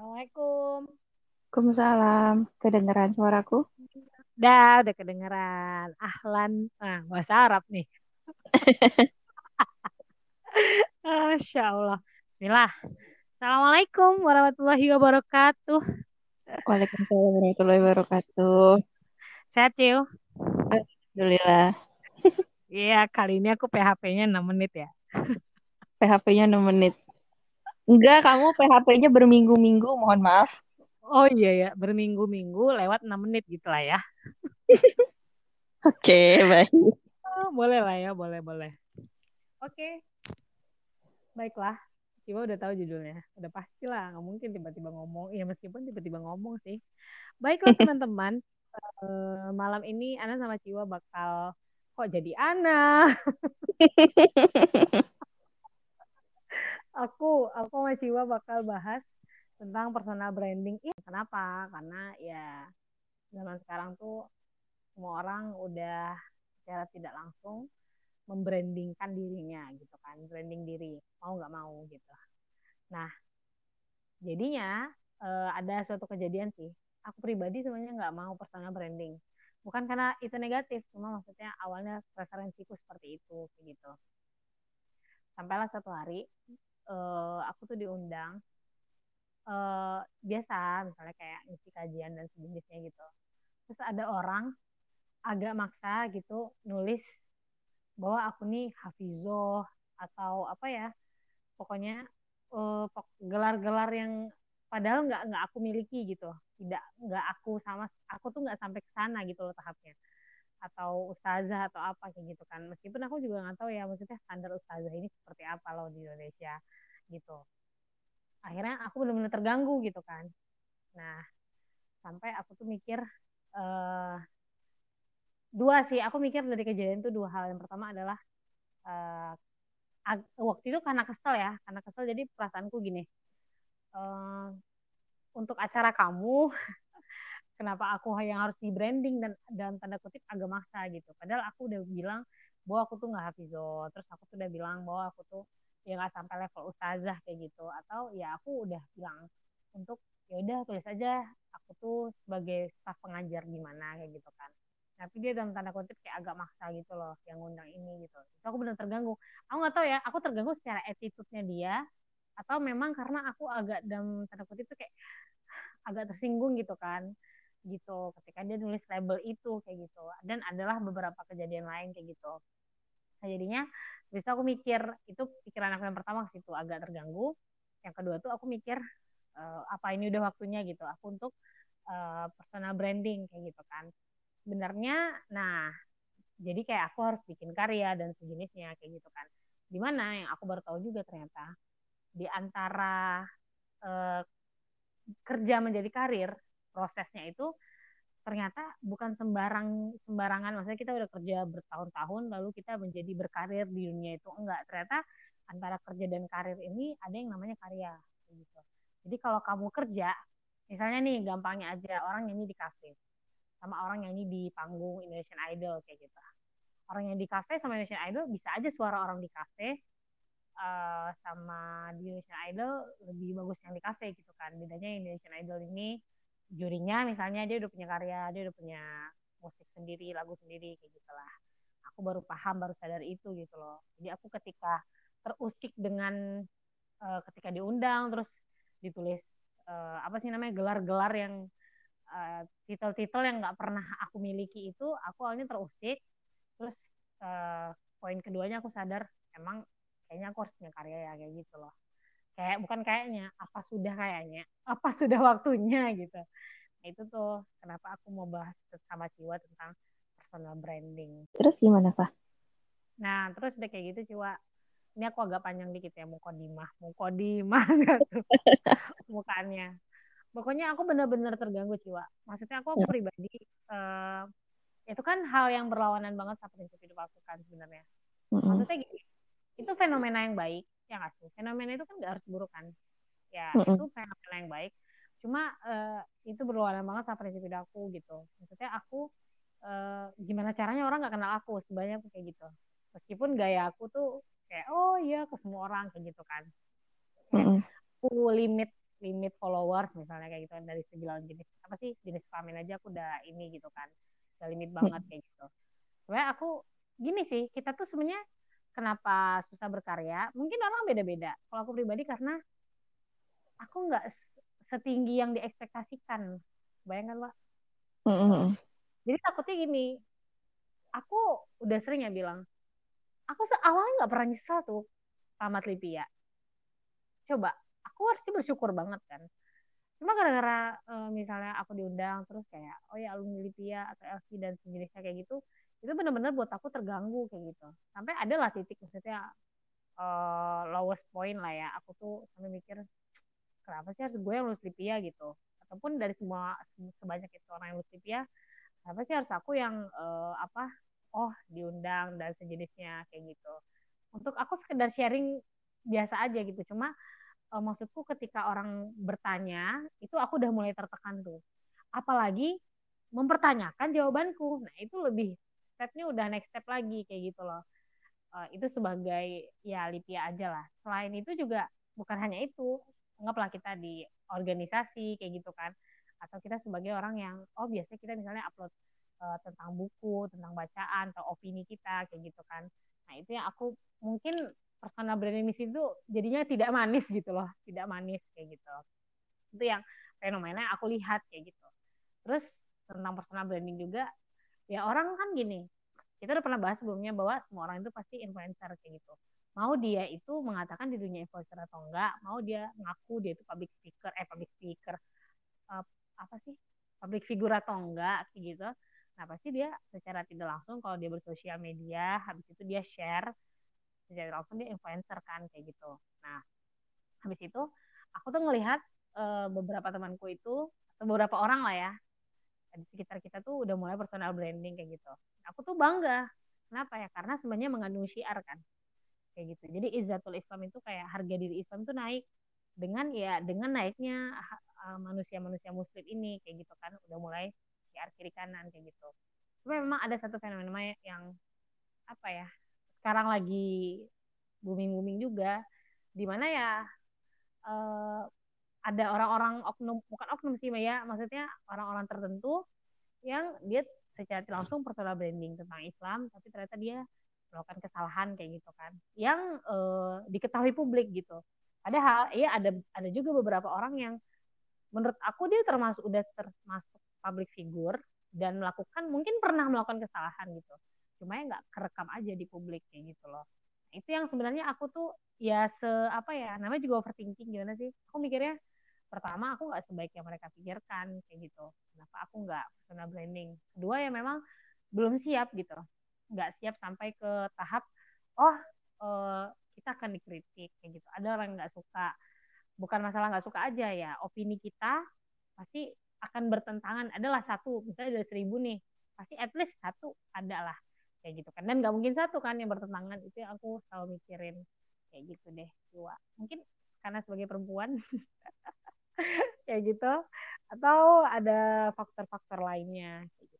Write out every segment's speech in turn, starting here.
Assalamualaikum. Waalaikumsalam. Kedengeran suaraku? Dah, udah kedengeran. Ahlan. Nah, bahasa Arab nih. Masya Allah. Bismillah. Assalamualaikum warahmatullahi wabarakatuh. Waalaikumsalam warahmatullahi wabarakatuh. Sehat, Ciu? Alhamdulillah. Iya, kali ini aku PHP-nya 6 menit ya. PHP-nya 6 menit. Enggak, kamu PHP-nya berminggu-minggu, mohon maaf. Oh iya ya, berminggu-minggu lewat 6 menit gitu lah ya. Oke, baik. Oh, boleh lah ya, boleh, boleh. Oke. Baiklah. Ciwa udah tahu judulnya. Udah pasti lah, nggak mungkin tiba-tiba ngomong. Ya meskipun tiba-tiba ngomong sih. Baiklah teman-teman. Uh, malam ini Ana sama Ciwa bakal kok jadi Ana. aku aku sama Ciwa bakal bahas tentang personal branding. Iya, kenapa? Karena ya zaman sekarang tuh semua orang udah secara tidak langsung membrandingkan dirinya gitu kan, branding diri mau nggak mau gitu. Nah, jadinya uh, ada suatu kejadian sih. Aku pribadi sebenarnya nggak mau personal branding. Bukan karena itu negatif, cuma maksudnya awalnya preferensiku seperti itu gitu. Sampailah satu hari uh, aku tuh diundang uh, biasa misalnya kayak ngisi kajian dan sejenisnya gitu. Terus ada orang agak maksa gitu nulis bahwa aku nih hafizoh atau apa ya pokoknya eh, gelar-gelar yang padahal nggak nggak aku miliki gitu. Tidak nggak aku sama aku tuh nggak sampai ke sana gitu loh tahapnya atau ustazah atau apa kayak gitu kan. Meskipun aku juga nggak tahu ya maksudnya standar ustazah ini seperti apa loh di Indonesia gitu. Akhirnya aku benar-benar terganggu gitu kan. Nah sampai aku tuh mikir uh, dua sih. Aku mikir dari kejadian itu dua hal. Yang pertama adalah uh, waktu itu karena kesel ya karena kesel. Jadi perasaanku gini uh, untuk acara kamu kenapa aku yang harus di branding dan dalam tanda kutip agak maksa gitu. Padahal aku udah bilang bahwa aku tuh nggak hafizo terus aku tuh udah bilang bahwa aku tuh ya nggak sampai level ustazah kayak gitu. Atau ya aku udah bilang untuk ya udah tulis aja. Aku tuh sebagai staf pengajar gimana kayak gitu kan. Tapi dia dalam tanda kutip kayak agak maksa gitu loh yang ngundang ini gitu. Itu aku benar terganggu. Aku nggak tahu ya aku terganggu secara attitude-nya dia atau memang karena aku agak dalam tanda kutip tuh kayak agak tersinggung gitu kan gitu ketika dia nulis label itu kayak gitu. Dan adalah beberapa kejadian lain kayak gitu. Nah jadinya bisa aku mikir itu pikiran aku yang pertama ke situ agak terganggu. Yang kedua tuh aku mikir uh, apa ini udah waktunya gitu. Aku untuk uh, personal branding kayak gitu kan. Sebenarnya nah jadi kayak aku harus bikin karya dan sejenisnya kayak gitu kan. Di mana yang aku baru tahu juga ternyata di antara uh, kerja menjadi karir prosesnya itu ternyata bukan sembarang sembarangan. Maksudnya kita udah kerja bertahun-tahun lalu kita menjadi berkarir di dunia itu. Enggak ternyata antara kerja dan karir ini ada yang namanya karya gitu. Jadi kalau kamu kerja misalnya nih gampangnya aja orang nyanyi di kafe sama orang nyanyi di panggung Indonesian Idol kayak gitu. Orang yang di kafe sama Indonesian Idol bisa aja suara orang di kafe uh, sama di Indonesian Idol lebih bagus yang di kafe gitu kan. Bedanya Indonesian Idol ini jurinya misalnya dia udah punya karya dia udah punya musik sendiri lagu sendiri kayak gitulah. Aku baru paham baru sadar itu gitu loh. Jadi aku ketika terusik dengan uh, ketika diundang terus ditulis uh, apa sih namanya gelar-gelar yang uh, titel-titel yang nggak pernah aku miliki itu aku awalnya terusik. Terus uh, poin keduanya aku sadar emang kayaknya aku harus punya karya ya kayak gitu loh kayak bukan kayaknya apa sudah kayaknya apa sudah waktunya gitu. Nah, itu tuh kenapa aku mau bahas sama Ciwa tentang personal branding. Terus gimana pak nah terus udah kayak gitu Ciwa. Ini aku agak panjang dikit ya mukodimah. Mukodimah gitu mukanya pokoknya aku benar-benar terganggu Ciwa. Maksudnya aku aku ya. pribadi uh, itu kan hal yang berlawanan banget sama prinsip hidup aku kan sebenarnya. Maksudnya gini itu fenomena yang baik ya nggak sih? Fenomena itu kan nggak harus buruk kan? Ya mm -hmm. itu fenomena yang baik. Cuma uh, itu berlawanan banget sama prinsip hidup aku gitu. Maksudnya aku uh, gimana caranya orang nggak kenal aku? Sebanyak kayak gitu. Meskipun gaya aku tuh kayak oh iya ke semua orang kayak gitu kan. Mm -hmm. aku limit limit followers misalnya kayak gitu dari segi lawan jenis apa sih? Jenis kelamin aja aku udah ini gitu kan. Udah limit banget kayak gitu. Sebenarnya aku gini sih kita tuh sebenarnya kenapa susah berkarya mungkin orang beda-beda. Kalau aku pribadi karena aku nggak setinggi yang diekspektasikan. Bayangkan pak Mm-mm. jadi takutnya gini aku udah sering ya bilang aku awalnya nggak pernah nyesal tuh tamat Lipia coba aku harusnya bersyukur banget kan. Cuma gara-gara uh, misalnya aku diundang terus kayak oh ya alumni Lipia atau LC dan sejenisnya kayak gitu itu benar-benar buat aku terganggu kayak gitu. Sampai ada lah titik maksudnya uh, lowest point lah ya. Aku tuh sampai mikir kenapa sih harus gue yang lulus Lipia gitu. Ataupun dari semua sebanyak itu orang yang lulus Lipia kenapa sih harus aku yang uh, apa oh diundang dan sejenisnya kayak gitu. Untuk aku sekedar sharing biasa aja gitu. Cuma uh, maksudku ketika orang bertanya itu aku udah mulai tertekan tuh. Apalagi mempertanyakan jawabanku. Nah itu lebih stepnya udah next step lagi kayak gitu loh. Uh, itu sebagai ya Lipia aja lah. Selain itu juga bukan hanya itu anggaplah kita di organisasi kayak gitu kan. Atau kita sebagai orang yang oh biasanya kita misalnya upload uh, tentang buku tentang bacaan atau opini kita kayak gitu kan. Nah itu yang aku mungkin personal branding di situ jadinya tidak manis gitu loh tidak manis kayak gitu itu yang fenomena yang aku lihat kayak gitu. Terus tentang personal branding juga ya orang kan gini kita udah pernah bahas sebelumnya bahwa semua orang itu pasti influencer kayak gitu. Mau dia itu mengatakan di dunia influencer atau enggak mau dia ngaku dia itu public speaker eh public speaker uh, apa sih? Public figure atau enggak kayak gitu. Nah pasti dia secara tidak langsung kalau dia bersosial media habis itu dia share secara langsung dia influencer kan kayak gitu. Nah habis itu aku tuh ngelihat uh, beberapa temanku itu atau beberapa orang lah ya di sekitar kita tuh udah mulai personal branding kayak gitu. Aku tuh bangga. Kenapa ya? Karena sebenarnya mengandung syiar kan kayak gitu. Jadi izzatul Islam itu kayak harga diri Islam tuh naik dengan ya dengan naiknya manusia-manusia muslim ini kayak gitu kan. Udah mulai syiar kiri kanan kayak gitu. Cuma memang ada satu fenomena yang apa ya sekarang lagi booming-booming juga di mana ya uh, ada orang-orang oknum bukan oknum sih ya maksudnya orang-orang tertentu yang dia secara langsung personal branding tentang Islam tapi ternyata dia melakukan kesalahan kayak gitu kan. Yang uh, diketahui publik gitu. Padahal ya ada ada juga beberapa orang yang menurut aku dia termasuk udah termasuk public figure dan melakukan mungkin pernah melakukan kesalahan gitu. Cuma ya nggak kerekam aja di publik kayak gitu loh. Itu yang sebenarnya aku tuh ya se apa ya namanya juga overthinking gimana sih? Aku mikirnya pertama aku nggak sebaik yang mereka pikirkan kayak gitu. Kenapa aku nggak personal branding? Kedua ya memang belum siap gitu. Nggak siap sampai ke tahap oh uh, kita akan dikritik kayak gitu. Ada orang nggak suka. Bukan masalah nggak suka aja ya. Opini kita pasti akan bertentangan. Adalah satu misalnya dari seribu nih pasti at least satu adalah kayak gitu kan. Dan nggak mungkin satu kan yang bertentangan. Itu yang aku selalu mikirin kayak gitu deh. Dua. Mungkin karena sebagai perempuan kayak gitu atau ada faktor-faktor lainnya gitu.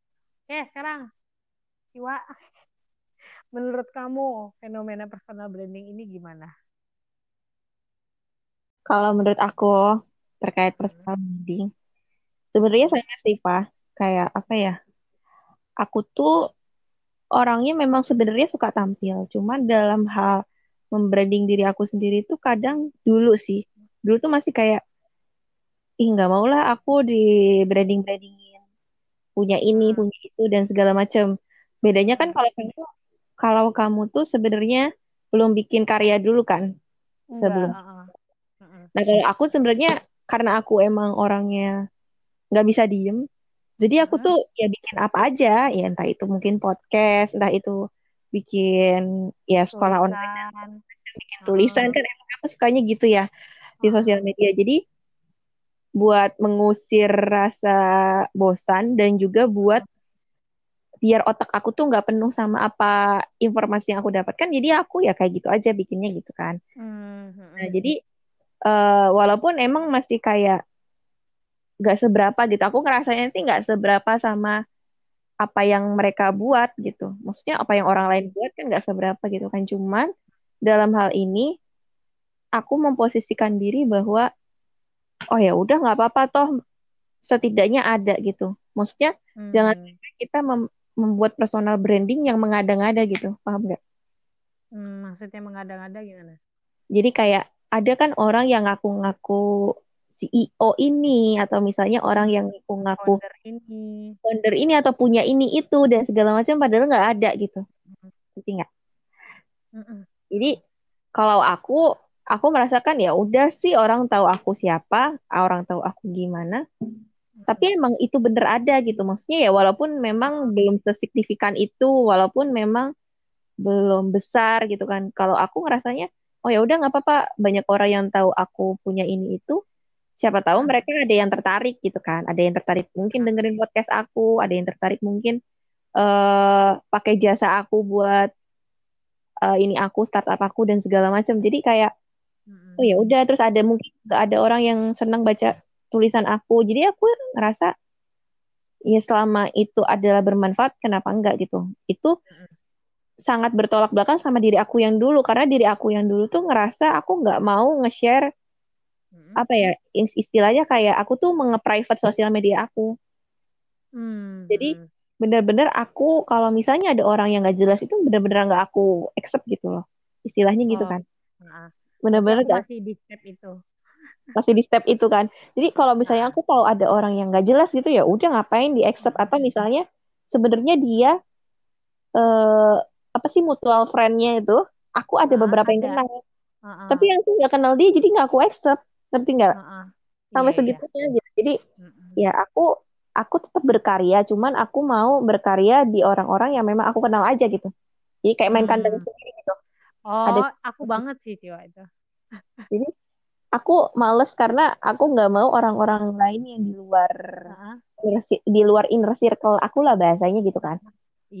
oke sekarang Siwa menurut kamu fenomena personal branding ini gimana kalau menurut aku terkait personal branding sebenarnya saya sih pak kayak apa ya aku tuh orangnya memang sebenarnya suka tampil. Cuma dalam hal membranding diri aku sendiri tuh kadang dulu sih. Dulu tuh masih kayak, ih nggak mau lah aku di branding-brandingin. Punya ini, hmm. punya itu, dan segala macam. Bedanya kan kalau kamu kalau kamu tuh sebenarnya belum bikin karya dulu kan sebelum. Nah kalau aku sebenarnya karena aku emang orangnya nggak bisa diem, jadi aku tuh ya bikin apa aja, ya entah itu mungkin podcast, entah itu bikin ya sekolah tulisan. online, bikin tulisan kan emang aku sukanya gitu ya di sosial media. Jadi buat mengusir rasa bosan dan juga buat biar otak aku tuh nggak penuh sama apa informasi yang aku dapatkan jadi aku ya kayak gitu aja bikinnya gitu kan hmm. nah jadi uh, walaupun emang masih kayak gak seberapa gitu. Aku ngerasanya sih gak seberapa sama apa yang mereka buat gitu. Maksudnya apa yang orang lain buat kan gak seberapa gitu kan. Cuman dalam hal ini aku memposisikan diri bahwa oh ya udah nggak apa-apa toh setidaknya ada gitu maksudnya Hmm. jangan kita mem- membuat personal branding yang mengada-ngada gitu paham nggak Hmm, maksudnya mengada-ngada gimana? jadi kayak ada kan orang yang ngaku-ngaku CEO ini atau misalnya orang yang ngaku-ngaku Founder ini. founder ini atau punya ini itu dan segala macam padahal nggak ada gitu ngerti nggak Mm-mm. Jadi kalau aku aku merasakan ya udah sih orang tahu aku siapa, orang tahu aku gimana. Tapi emang itu bener ada gitu. Maksudnya ya walaupun memang belum sesignifikan itu, walaupun memang belum besar gitu kan. Kalau aku ngerasanya oh ya udah nggak apa-apa banyak orang yang tahu aku punya ini itu. Siapa tahu mereka ada yang tertarik gitu kan. Ada yang tertarik mungkin dengerin podcast aku, ada yang tertarik mungkin eh pakai jasa aku buat eh, ini aku startup aku dan segala macam. Jadi kayak. Oh ya udah terus ada mungkin ada orang yang senang baca tulisan aku. Jadi aku ngerasa ya selama itu adalah bermanfaat kenapa enggak gitu. Itu sangat bertolak belakang sama diri aku yang dulu karena diri aku yang dulu tuh ngerasa aku nggak mau nge-share Mm-mm. apa ya is- istilahnya kayak aku tuh menge-private sosial media aku. Hmm, Jadi bener-bener aku kalau misalnya ada orang yang nggak jelas itu bener-bener nggak aku accept gitu loh. Istilahnya gitu Oh, kan. Bener-bener masih di step itu. masih di step itu kan. Jadi kalau misalnya aku kalau ada orang yang nggak jelas gitu ya udah ngapain di accept atau misalnya sebenarnya dia eh apa sih mutual friend-nya itu aku ada Ah, beberapa yang ada. kenal Ah, tapi yang aku nggak kenal dia jadi nggak aku accept ngerti nggak. Iya, sampai iya. segitunya gitu. Jadi Mm-mm. ya aku aku tetap berkarya cuman aku mau berkarya di orang-orang yang memang aku kenal aja gitu. Jadi kayak main kandang Hmm. sendiri gitu. Ada Oh, aku banget sih Ciwa itu. jadi aku males karena aku nggak mau orang-orang lain yang di luar inner ci- di luar inner circle aku lah bahasanya gitu kan.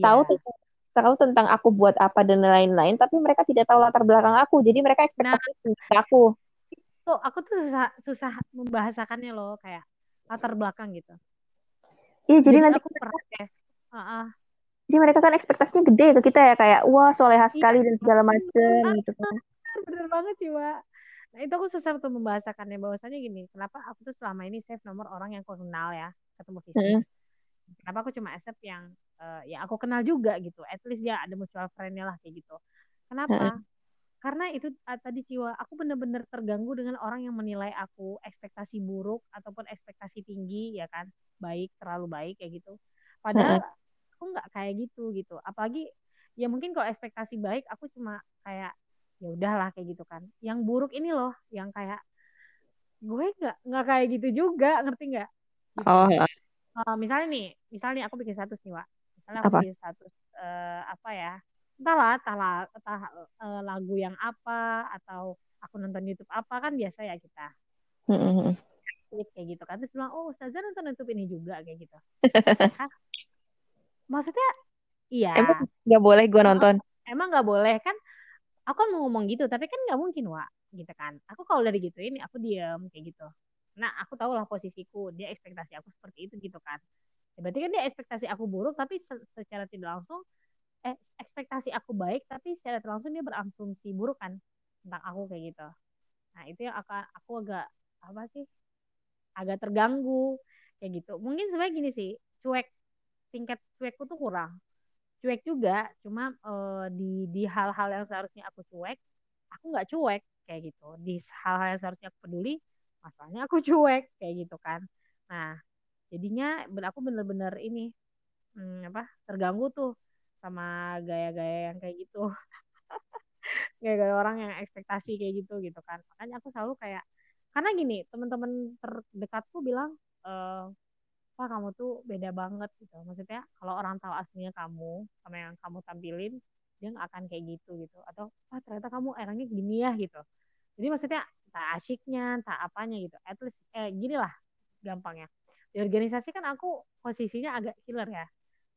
Tahu Iya. tentang tahu tentang aku buat apa dan lain-lain tapi mereka tidak tahu latar belakang aku. Jadi mereka Nah, ekspektasi ke aku. tuh aku tuh susah susah membahasakannya loh kayak latar belakang gitu. Iya, jadi Jadi nanti aku praktek. Ah, ah. Jadi mereka kan ekspektasinya gede ke kita ya kayak wah soleha Iya, sekali dan segala macem banget, gitu kan. bener banget sih, Mbak. Nah, itu aku susah untuk membahasakannya bahwasanya gini, kenapa aku tuh selama ini save nomor orang yang aku kenal ya, ketemu fisik. Mm, Kenapa aku cuma accept yang eh, ya aku kenal juga gitu. At least dia ada mutual friend-nya lah kayak gitu. Kenapa? mm, Karena itu ah, tadi Ciwa, aku bener-bener terganggu dengan orang yang menilai aku ekspektasi buruk ataupun ekspektasi tinggi ya kan, baik terlalu baik kayak gitu. Padahal mm, aku nggak kayak gitu gitu. Apalagi ya mungkin kalau ekspektasi baik aku cuma kayak ya udahlah kayak gitu kan. Yang buruk ini loh, yang kayak gue nggak nggak kayak gitu juga, ngerti nggak? Gitu. Oh, Eh, misalnya nih, misalnya aku bikin status nih, Wak. Misalnya aku apa? bikin status eh, apa ya? Entahlah, entah, la- entah eh, lagu yang apa atau aku nonton YouTube apa kan biasa ya kita Mm, mm, mm. klik kayak gitu kan terus bilang oh Ustazah nonton YouTube ini juga kayak gitu Hah? Maksudnya iya. Emang nggak boleh gue nonton? emang nggak boleh? Kan aku kan mau ngomong gitu tapi kan nggak mungkin wa gitu kan. Aku kalau udah digituin aku diem kayak gitu. Nah aku tahu lah posisiku dia ekspektasi aku seperti itu gitu kan. Ya, berarti kan dia ekspektasi aku buruk tapi se- secara tidak langsung eh ekspektasi aku baik tapi secara tidak langsung dia berasumsi buruk kan tentang aku kayak gitu. Nah itu yang akan aku agak apa sih agak terganggu kayak gitu. Mungkin sebenarnya gini sih cuek tingkat cuekku tuh kurang. Cuek juga cuma eh, di di hal-hal yang seharusnya aku cuek aku nggak cuek kayak gitu. Di hal-hal yang seharusnya aku peduli masalahnya aku cuek kayak gitu kan. Nah jadinya aku bener-bener ini hmm, apa terganggu tuh sama gaya-gaya yang kayak gitu. Gaya-gaya orang yang ekspektasi kayak gitu gitu kan. Makanya aku selalu kayak karena gini teman-teman terdekatku bilang eh wah kamu tuh beda banget gitu. Maksudnya kalau orang tahu aslinya kamu sama yang kamu tampilin dia nggak akan kayak gitu gitu. Atau wah ternyata kamu orangnya gini ya gitu. Jadi maksudnya tak asyiknya tak apanya gitu. At least eh, gini lah gampangnya. Di organisasi kan aku posisinya agak killer ya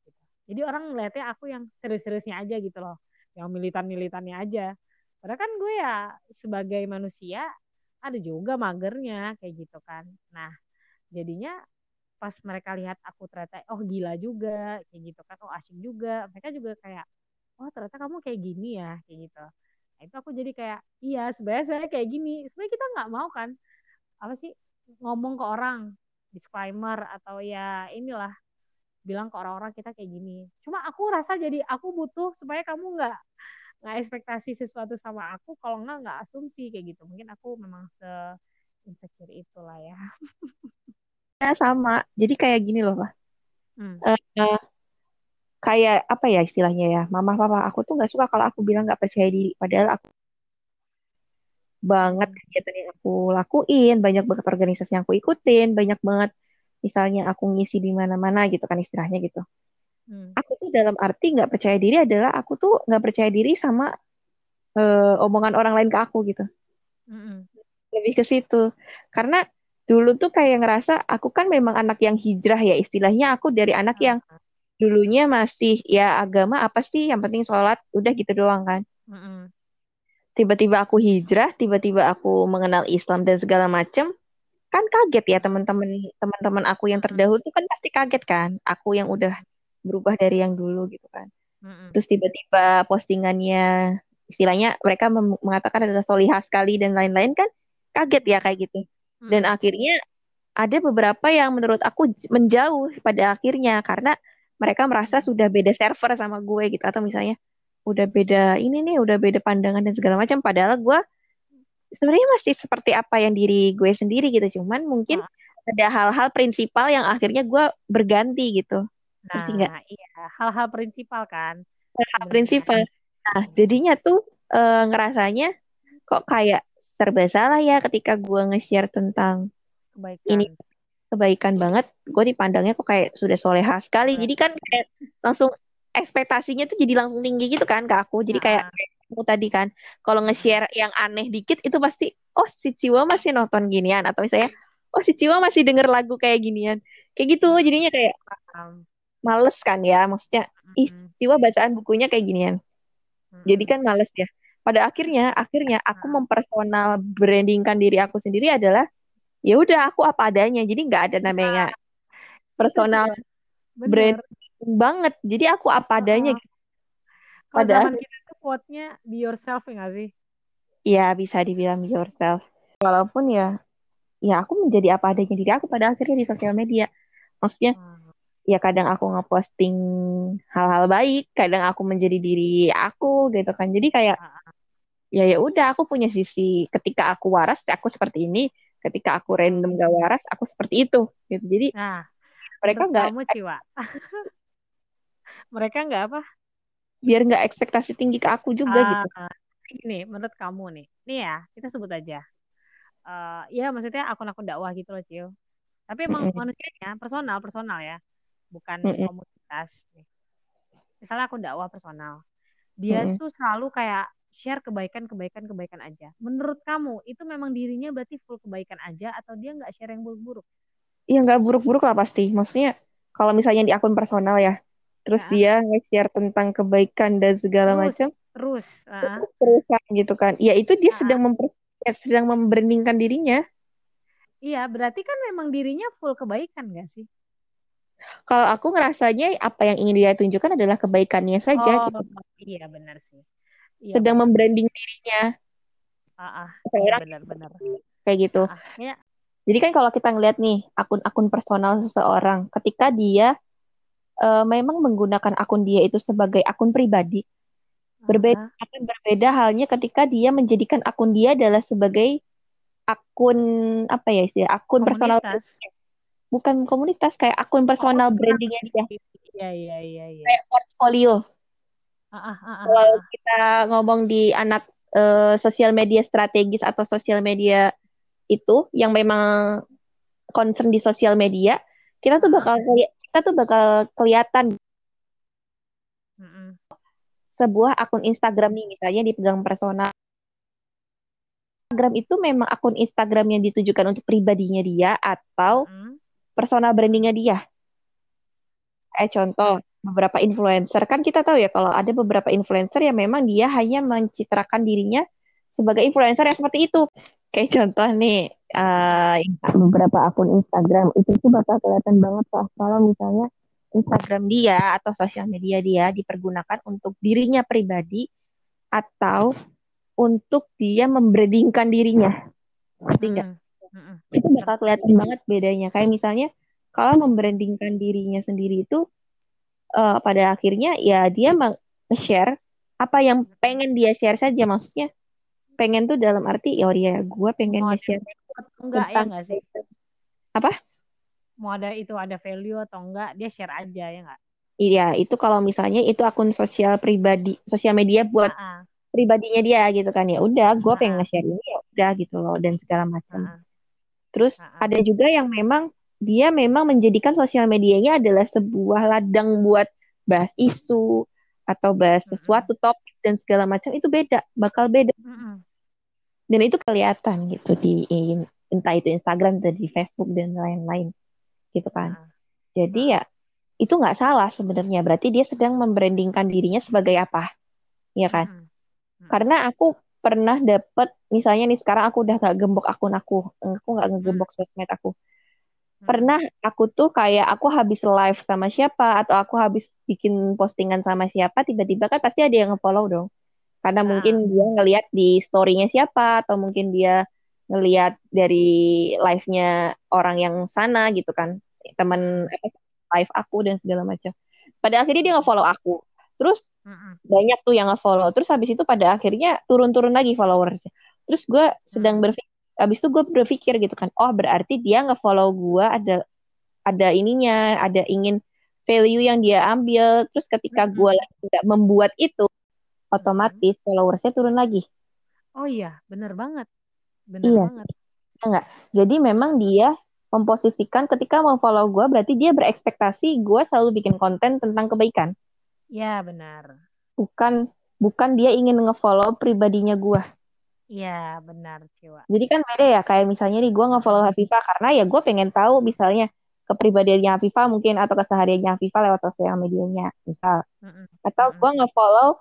gitu. jadi orang ngeliatnya aku yang serius-seriusnya aja gitu loh yang militan-militannya aja. Padahal kan gue ya sebagai manusia ada juga magernya kayak gitu kan. Nah jadinya pas mereka lihat aku ternyata oh gila juga kayak gitu kan oh asyik juga mereka juga kayak oh ternyata kamu kayak gini ya kayak gitu nah, itu aku jadi kayak iya sebenarnya saya kayak gini sebenarnya kita nggak mau kan apa sih ngomong ke orang disclaimer atau ya inilah bilang ke orang-orang kita kayak gini. Cuma aku rasa jadi aku butuh supaya kamu nggak nggak ekspektasi sesuatu sama aku kalau nggak nggak asumsi kayak gitu. Mungkin aku memang se insecure itulah ya. ya sama. Jadi kayak gini loh, Pak. Hmm. Uh, kayak apa ya istilahnya ya mama papa aku tuh nggak suka kalau aku bilang nggak percaya diri padahal aku banget kegiatan yang aku lakuin banyak banget organisasi yang aku ikutin banyak banget misalnya aku ngisi di mana-mana gitu kan istilahnya gitu hmm. aku tuh dalam arti nggak percaya diri adalah aku tuh nggak percaya diri sama uh, omongan orang lain ke aku gitu hmm. lebih ke situ karena dulu tuh kayak ngerasa aku kan memang anak yang hijrah ya istilahnya aku dari anak yang hmm dulunya masih ya agama apa sih yang penting sholat udah gitu doang kan. Tiba-tiba aku hijrah tiba-tiba aku mengenal Islam dan segala macem kan kaget ya teman-teman teman-teman aku yang terdahulu tuh kan pasti kaget kan. Aku yang udah berubah dari yang dulu gitu kan. Terus tiba-tiba postingannya istilahnya mereka mengatakan adalah solihah sekali dan lain-lain kan kaget ya kayak gitu dan akhirnya ada beberapa yang menurut aku menjauh pada akhirnya karena mereka merasa sudah beda server sama gue gitu. Atau misalnya udah beda ini nih udah beda pandangan dan segala macam. Padahal gue sebenarnya masih seperti apa yang diri gue sendiri gitu. Cuman mungkin nah. ada hal-hal prinsipal yang akhirnya gue berganti gitu. Nah iya. Hal-hal prinsipal kan. Hal-hal prinsipal. Nah jadinya tuh e, ngerasanya kok kayak serba salah ya ketika gue nge-share tentang kebaikan. ini. Kebaikan banget. Gue dipandangnya kok kayak sudah soleha sekali. Jadi kan kayak langsung ekspektasinya tuh jadi langsung tinggi gitu kan ke aku. Jadi kayak aku tadi kan kalau nge-share yang aneh dikit itu pasti oh si Ciwa masih nonton ginian. Atau misalnya oh si Ciwa masih denger lagu kayak ginian. Kayak gitu jadinya kayak males kan ya. Maksudnya ih Ciwa bacaan bukunya kayak ginian. Jadi kan males ya pada akhirnya akhirnya aku mempersonal brandingkan diri aku sendiri adalah ya udah aku apa adanya jadi nggak ada namanya nah, personal brand banget jadi aku apa adanya oh. gitu. Pada zaman kita tuh quote-nya be yourself ya sih? Iya bisa dibilang be yourself. Walaupun ya ya aku menjadi apa adanya diri aku pada akhirnya di sosial media. Maksudnya hmm. ya kadang aku ngeposting hal-hal baik, kadang aku menjadi diri aku gitu kan. Jadi kayak hmm. Ya ya udah aku punya sisi ketika aku waras aku seperti ini, ketika aku random gak waras aku seperti itu gitu. Jadi nah, mereka nggak kamu sih Wak. mereka nggak apa? Biar nggak ekspektasi tinggi ke aku juga uh, gitu. ini menurut kamu nih. Nih ya kita sebut aja. Uh, ya maksudnya akun-akun dakwah gitu loh Cio tapi emang mm -hmm. manusianya personal personal ya. Bukan mm -hmm. komunitas nih. Misalnya akun dakwah personal. Dia mm -hmm. tuh selalu kayak share kebaikan kebaikan kebaikan aja. Menurut kamu itu memang dirinya berarti full kebaikan aja atau dia nggak share yang buruk-buruk? Iya nggak buruk-buruk lah pasti. Maksudnya kalau misalnya di akun personal ya, terus ya. dia nge-share tentang kebaikan dan segala macam. Terus, uh. terus kan gitu kan. Ya itu dia uh. sedang memper ya, sedang membrandingkan dirinya. Iya, berarti kan memang dirinya full kebaikan gak sih? Kalau aku ngerasanya apa yang ingin dia tunjukkan adalah kebaikannya saja. Oh, gitu. iya benar sih iya, sedang bener. membranding dirinya. Ah, ah iya, benar-benar. Kayak gitu. Ah, ah, ya. Jadi kan kalau kita ngeliat nih akun-akun personal seseorang, ketika dia uh, memang menggunakan akun dia itu sebagai akun pribadi, uh berbeda akan berbeda halnya ketika dia menjadikan akun dia adalah sebagai akun apa ya sih akun komunitas. personal bukan komunitas kayak akun personal oh, brandingnya dia. Iya iya iya. Ya. Kayak portfolio. Kalau kita ngomong di anak uh, sosial media strategis atau sosial media itu yang memang concern di sosial media, kita tuh bakal kita tuh bakal kelihatan sebuah akun Instagram nih misalnya dipegang personal. Instagram itu memang akun Instagram yang ditujukan untuk pribadinya dia atau mm. personal brandingnya dia. Eh contoh, beberapa influencer kan kita tahu ya kalau ada beberapa influencer yang memang dia hanya mencitrakan dirinya sebagai influencer yang seperti itu kayak contoh nih uh, beberapa akun Instagram itu tuh bakal kelihatan banget lah kalau misalnya Instagram dia atau sosial media dia dipergunakan untuk dirinya pribadi atau untuk dia membrandingkan dirinya ngerti nggak? Hmm. Mm-mm. itu bakal kelihatan banget bedanya. Kayak misalnya kalau membrandingkan dirinya sendiri itu eh, pada akhirnya ya dia share apa yang pengen dia share saja maksudnya pengen tuh dalam arti ya ya gue pengen Mau atau enggak ya enggak sih? apa Mau ada itu ada value atau enggak, dia share aja ya enggak? iya itu kalau misalnya itu akun sosial pribadi sosial media buat Ah, ah, pribadinya dia gitu kan ya udah gue pengen Ah. nge-share ini ya udah gitu loh dan segala macam ah, terus ah, ah. ada juga yang memang dia memang menjadikan sosial medianya adalah sebuah ladang buat bahas isu atau bahas sesuatu topik dan segala macam itu beda bakal beda. Dan itu kelihatan gitu di entah itu Instagram atau di Facebook dan lain-lain gitu kan. Ah, jadi ya itu nggak salah sebenarnya. Berarti dia sedang membrandingkan dirinya sebagai apa ya kan? Karena aku pernah dapet misalnya nih sekarang aku udah nggak gembok akun aku aku nggak ngegembok sosmed aku. Pernah aku tuh kayak aku habis live sama siapa atau aku habis bikin postingan sama siapa tiba-tiba kan pasti ada yang ngefollow dong. Karena Ah. mungkin dia ngelihat di story-nya siapa atau mungkin dia ngelihat dari live-nya orang yang sana gitu kan. Teman live aku dan segala macam. Pada akhirnya dia ngefollow aku. Terus Mm-mm. banyak tuh yang nge-follow. Terus habis itu pada akhirnya turun-turun lagi followersnya. Terus gue sedang berpikir habis itu gue berpikir gitu kan oh berarti dia nge-follow gue ada ada ininya ada ingin value yang dia ambil terus ketika gue lagi nggak membuat itu otomatis followersnya turun lagi Oh iya, bener banget. Bener Iya. banget. jadi memang dia memposisikan ketika mau follow gue berarti dia berekspektasi gue selalu bikin konten tentang kebaikan Ya, benar. bukan bukan dia ingin nge-follow pribadinya gue Iya, benar, Ciwa. Jadi kan beda ya, kayak misalnya nih gue nge-follow Hafifah karena ya gue pengen tahu misalnya kepribadiannya Hafifah mungkin atau kesehariannya Hafifah lewat sosial medianya, misal. Mm-mm. Atau gue nge-follow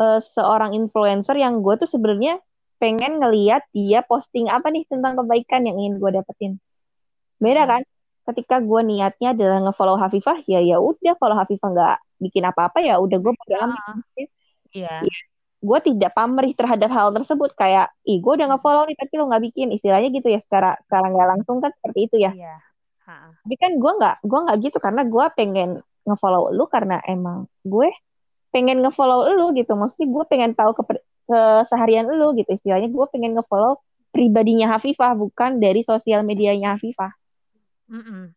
eh, seorang influencer yang gue tuh sebenarnya pengen ngeliat dia posting apa nih tentang kebaikan yang ingin gue dapetin. Beda kan? Ketika gue niatnya adalah nge-follow Hafifah, ya ya udah kalau Hafifah nggak bikin apa-apa ya udah gue bodo amat. Iya. Gue tidak pamrih terhadap hal tersebut kayak ih gue udah nge-follow nih tapi lo nggak bikin istilahnya gitu ya secara secara nggak langsung kan seperti itu ya Iya. Ha-ha. tapi kan gue nggak gue nggak gitu karena gue pengen nge-follow lu karena emang gue pengen nge-follow lu gitu maksudnya gue pengen tahu ke keseharian lu gitu istilahnya gue pengen nge-follow pribadinya Hafifah bukan dari sosial medianya Hafifah Mm-mm.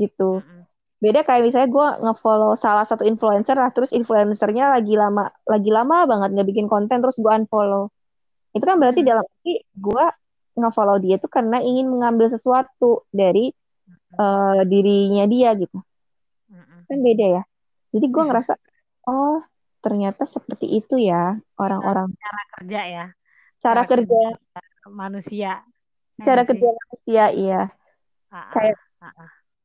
gitu Mm-mm. Beda kayak misalnya gue nge-follow salah satu influencer lah terus influencernya lagi lama lagi lama banget nggak bikin konten terus gue unfollow. Itu kan berarti Hmm. dalam arti gue nge-follow dia tuh karena ingin mengambil sesuatu dari eh, dirinya dia gitu. Mm-mm. kan beda ya. Jadi gue ngerasa oh ternyata seperti itu ya orang-orang. Kerja ya, cara cara kerja manusia. Cara kerja manusia iya. Ha-ha. kayak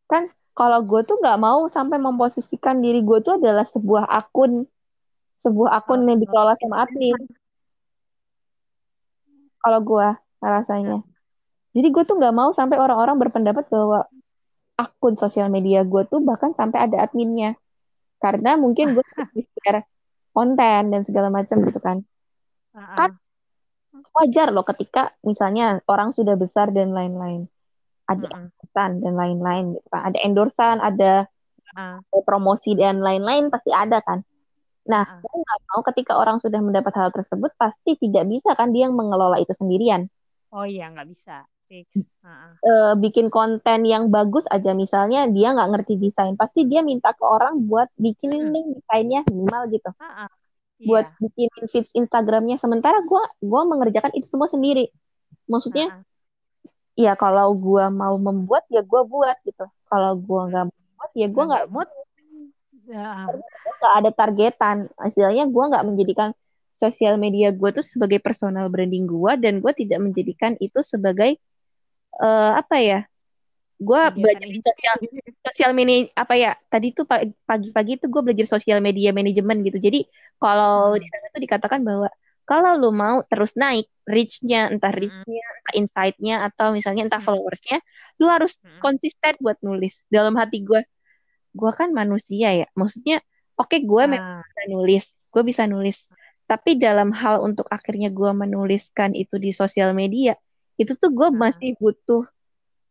kan kalau gue tuh nggak mau sampai memposisikan diri gue tuh adalah sebuah akun. Sebuah akun yang dikelola sama admin. Kalau gue rasanya. Jadi gue tuh nggak mau sampai orang-orang berpendapat bahwa akun sosial media gue tuh bahkan sampai ada adminnya. Karena mungkin gue share konten dan segala macam gitu kan. Kan wajar loh ketika misalnya orang sudah besar dan lain-lain ada Mm-mm. endorsan dan lain-lain gitu kan ada endorsan ada Ha-ha. promosi dan lain-lain pasti ada kan. Nah, Ah. saya nggak mau ketika orang sudah mendapat hal tersebut pasti tidak bisa kan dia yang mengelola itu sendirian. Oh iya, nggak bisa. Fix. Ha-ha. Eh, bikin konten yang bagus aja misalnya dia nggak ngerti desain, pasti dia minta ke orang buat bikinin dong desainnya minimal gitu. Ha-ha. Buat Iya. bikinin feeds Instagramnya. Sementara gua gua mengerjakan itu semua sendiri. Maksudnya. Ya kalau gua mau membuat ya gua buat gitu. Kalau gua nggak mau buat ya gua nggak mood. Ya. nggak ada targetan. Istilahnya gue nggak menjadikan sosial media gue tuh sebagai personal branding gue dan gue tidak menjadikan itu sebagai eh, apa ya? Gue belajar di sosial sosial media apa ya? Tadi tuh pa- pagi-pagi tuh gue belajar sosial media manajemen gitu. Jadi kalau Hmm. di sana tuh dikatakan bahwa kalau lu mau terus naik reach-nya, entah Mm-mm. reach-nya, entah insight-nya, atau misalnya entah Hmm. followers-nya, lu harus Mm-mm. konsisten buat nulis. Dalam hati gue, gue kan manusia ya. Maksudnya, oke gue memang Ah. bisa nulis, gue bisa nulis. Tapi dalam hal untuk akhirnya gue menuliskan itu di sosial media, itu tuh gue Nah. masih butuh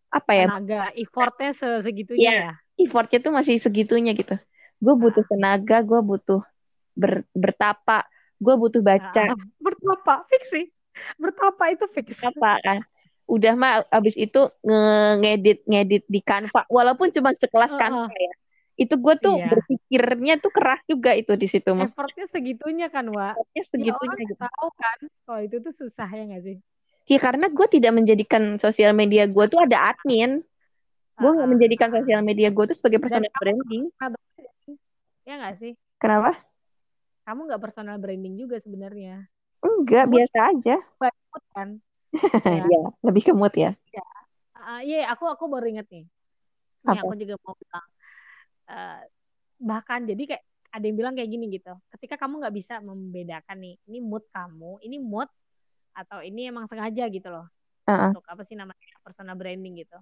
apa ya tenaga effortnya se- segitunya Iya. ya effortnya tuh masih segitunya gitu gue butuh tenaga gue butuh ber- bertapa gue butuh baca. Ah, bertapa fix sih bertapa itu fix apa kan? Udah mah abis itu nge- ngedit ngedit di Canva. Walaupun cuma sekelas. Canva ya. Itu gue tuh Iya. berpikirnya tuh keras juga itu di situ maksudnya effortnya segitunya kan Wak? Ya segitunya orang gitu. tahu kan kalau itu tuh susah ya nggak sih? Ya karena gue tidak menjadikan sosial media gue tuh ada admin. Gue nggak Ah, menjadikan sosial media gue tuh sebagai personal branding. ya nggak sih? Kenapa kamu nggak personal branding juga sebenarnya. Enggak Mood. biasa aja. Mood kan? Ya ya lebih ke mood ya. Ah, iya aku aku baru inget nih. Nih Apa? aku juga mau bilang eh, bahkan jadi kayak ada yang bilang kayak gini gitu. Ketika kamu nggak bisa membedakan nih ini mood kamu ini mood atau ini emang sengaja gitu loh. Heeh. untuk apa sih namanya personal branding gitu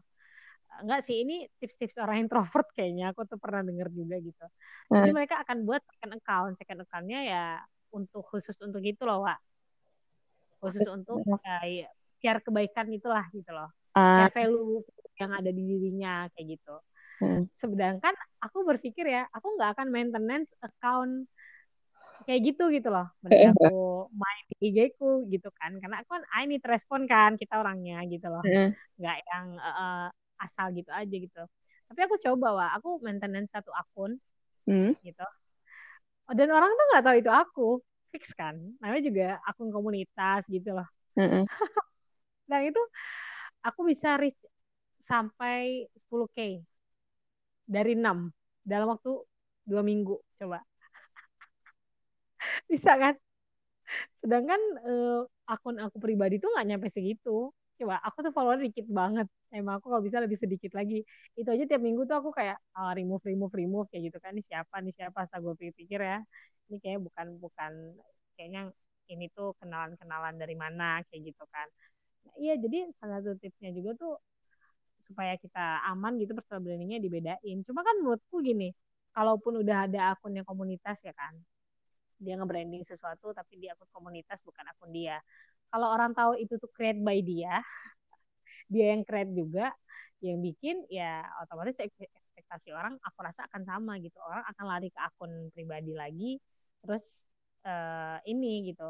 enggak sih ini tips-tips orang introvert kayaknya aku tuh pernah denger juga gitu. Jadi Hmm. mereka akan buat second account second accountnya ya untuk khusus untuk itu loh Wak. Khusus untuk ya, share kebaikan itulah gitu loh. Share value yang ada di dirinya kayak gitu. Hmm. sedangkan aku berpikir ya aku nggak akan maintenance account kayak gitu gitu loh. Mending aku main di IG ku gitu kan. Karena aku kan I need respon kan kita orangnya gitu loh. Hmm. nggak yang eh, asal gitu aja gitu. Tapi aku coba wah aku maintenance satu akun Hmm. gitu. Oh, dan orang tuh nggak tahu itu aku. Fix kan? Namanya juga akun komunitas gitu loh. Hmm. dan itu aku bisa reach sampai 10k dari 6 dalam waktu dua minggu coba. Bisa kan? Sedangkan eh, akun aku pribadi tuh nggak nyampe segitu. Coba aku tuh follower dikit banget emang aku kalau bisa lebih sedikit lagi. Itu aja tiap minggu tuh aku kayak ah, remove remove remove kayak gitu kan. Ini siapa nih siapa? Saya gue pikir ya. Ini kayaknya bukan bukan kayaknya ini tuh kenalan kenalan dari mana kayak gitu kan. Nah, iya jadi salah satu tipsnya juga tuh supaya kita aman gitu personal brandingnya dibedain. Cuma kan menurutku gini kalaupun udah ada akun yang komunitas ya kan dia nge-branding sesuatu tapi di akun komunitas bukan akun dia. Kalau orang tahu itu tuh create by dia dia yang create juga. Yang bikin ya otomatis ek- ekspektasi orang aku rasa akan sama gitu. Orang akan lari ke akun pribadi lagi terus eh, ini gitu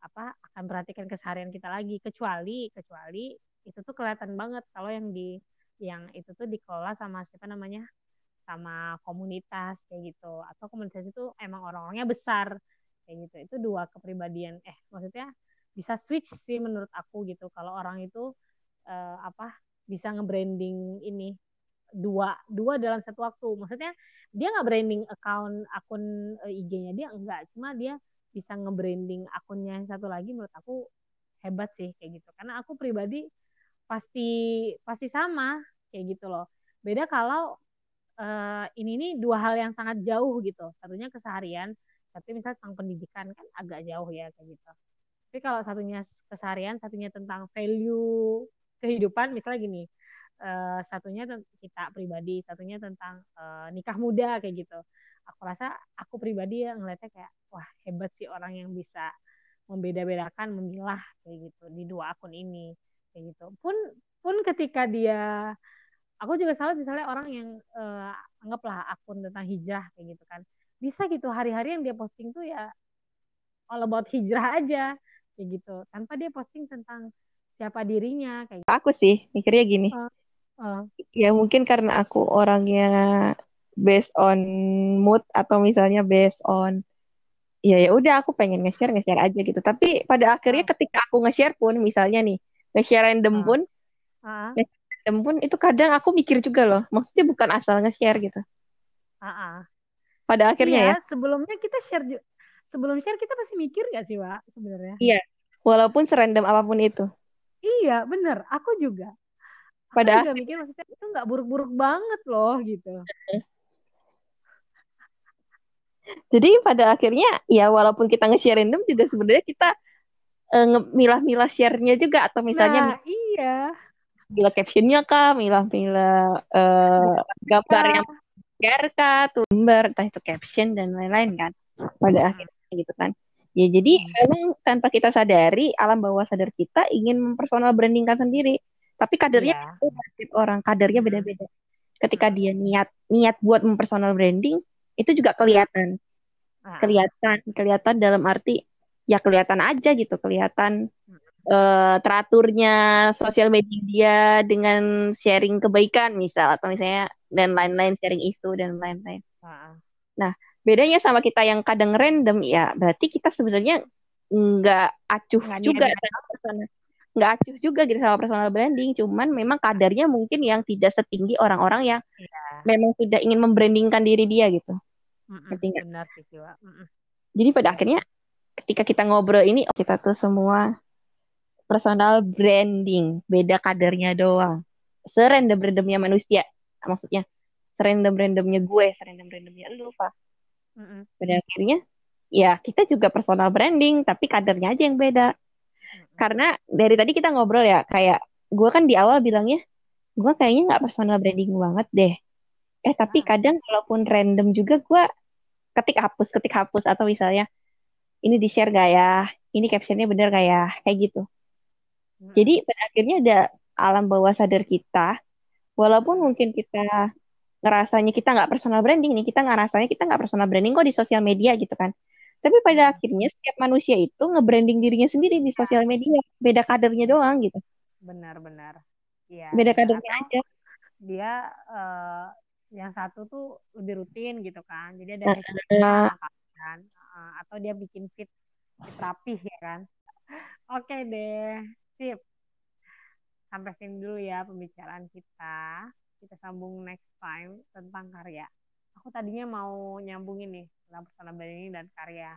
apa akan perhatikan keseharian kita lagi. Kecuali kecuali itu tuh kelihatan banget kalau yang di yang itu tuh dikelola sama siapa namanya? Sama komunitas kayak gitu. Atau komunitas itu emang orang-orangnya besar kayak gitu. Itu dua kepribadian. Eh maksudnya bisa switch sih menurut aku gitu. Kalau orang itu eh, apa bisa nge-branding ini dua dua dalam satu waktu. Maksudnya dia nggak branding account akun eh, IG-nya dia enggak cuma dia bisa nge-branding akunnya yang satu lagi menurut aku hebat sih kayak gitu. Karena aku pribadi pasti pasti sama kayak gitu loh. Beda kalau eh, ini nih dua hal yang sangat jauh gitu. Satunya keseharian tapi misalnya tentang pendidikan kan agak jauh ya kayak gitu. Tapi kalau satunya keseharian satunya tentang value kehidupan misalnya gini eh, satunya kita pribadi satunya tentang eh, nikah muda kayak gitu. Aku rasa aku pribadi ya ngeliatnya kayak wah hebat sih orang yang bisa membeda-bedakan memilah kayak gitu di dua akun ini kayak gitu. Pun pun ketika dia aku juga salut misalnya orang yang eh, anggaplah akun tentang hijrah kayak gitu kan. Bisa gitu hari-hari yang dia posting tuh ya all about hijrah aja kayak gitu. Tanpa dia posting tentang siapa dirinya kayak gitu. Aku sih mikirnya gini. Eh, Ya mungkin karena aku orangnya based on mood atau misalnya based on ya ya udah aku pengen nge-share nge-share aja gitu. Tapi pada akhirnya Oh. ketika aku nge-share pun misalnya nih nge-share random Ah. pun ah, random pun itu kadang aku mikir juga loh. Maksudnya bukan asal nge-share gitu. ah, ah. Pada akhirnya ya Iya, sebelumnya kita share sebelum share kita pasti mikir gak sih, Wak, sebenarnya? walaupun serandom apa pun itu. Iya, bener. Aku juga. Aku Pada juga mikir maksudnya itu nggak buruk-buruk banget loh gitu. Jadi pada akhirnya ya walaupun kita nge-share random juga sebenarnya kita eh, nge- milah-milah share-nya juga atau misalnya nah, iya. milah captionnya kah, milah-milah eh, gambar yang share kah, tuh gambar, entah itu caption dan lain-lain kan. Pada Hmm. akhirnya gitu kan. Ya jadi hmm. memang tanpa kita sadari alam bawah sadar kita ingin mempersonal brandingkan sendiri. Tapi kadernya yeah. orang, kadernya beda-beda. Ketika dia niat niat buat mempersonal branding itu juga kelihatan. Ah. Kelihatan, kelihatan dalam arti ya kelihatan aja gitu, kelihatan uh, teraturnya sosial media dia dengan sharing kebaikan misal atau misalnya dan lain-lain sharing isu dan lain-lain. Ah. Nah, bedanya sama kita yang kadang random ya. Berarti kita sebenarnya nggak acuh nggak juga sama personal nggak acuh juga gitu sama personal branding. Cuman memang kadarnya mungkin yang tidak setinggi orang-orang yang ya. memang sudah ingin membrandingkan diri dia gitu. Mm benar sih jadi pada akhirnya ketika kita ngobrol ini kita tuh semua personal branding. Beda kadarnya doang. Serendam randomnya manusia. Maksudnya serendam randomnya gue serendam randomnya lu pak Mm-hmm. Pada akhirnya ya kita juga personal branding tapi kadernya aja yang beda. Mm-hmm. Karena dari tadi kita ngobrol ya kayak gue kan di awal bilangnya gue kayaknya nggak personal branding banget deh. Eh tapi kadang kalaupun random juga gue ketik hapus ketik hapus atau misalnya ini di share gak ya? Ini captionnya bener gak ya? Kayak gitu. Jadi pada akhirnya ada alam bawah sadar kita, walaupun mungkin kita ngerasanya kita nggak personal branding nih, kita nggak rasanya kita nggak personal branding kok di sosial media gitu kan. Tapi pada hmm. akhirnya setiap manusia itu nge-branding dirinya sendiri di sosial media, beda kadernya doang gitu. Benar-benar. Iya. Beda kadernya aja. Dia uh, yang satu tuh lebih rutin gitu kan. Jadi ada uh, kan uh, atau dia bikin fit fit rapih ya kan. Oke deh, sip. Sampai sini dulu ya pembicaraan kita kita sambung next time tentang karya. Aku tadinya mau nyambungin nih tentang personal branding dan karya.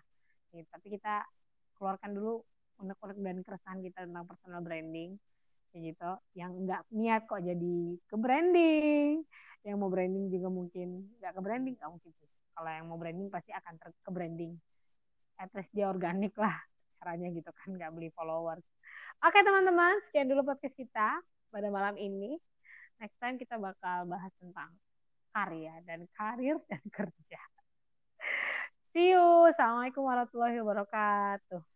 Nih, tapi kita keluarkan dulu unek-unek dan keresahan kita tentang personal branding kayak gitu yang nggak niat kok jadi ke branding. Yang mau branding juga mungkin nggak ke branding nggak mungkin sih. Kalau yang mau branding pasti akan ke branding. At least dia organik lah caranya gitu kan nggak beli followers. Oke teman-teman sekian dulu podcast kita pada malam ini next time kita bakal bahas tentang karya dan karir dan kerja. See you. Assalamualaikum warahmatullahi wabarakatuh.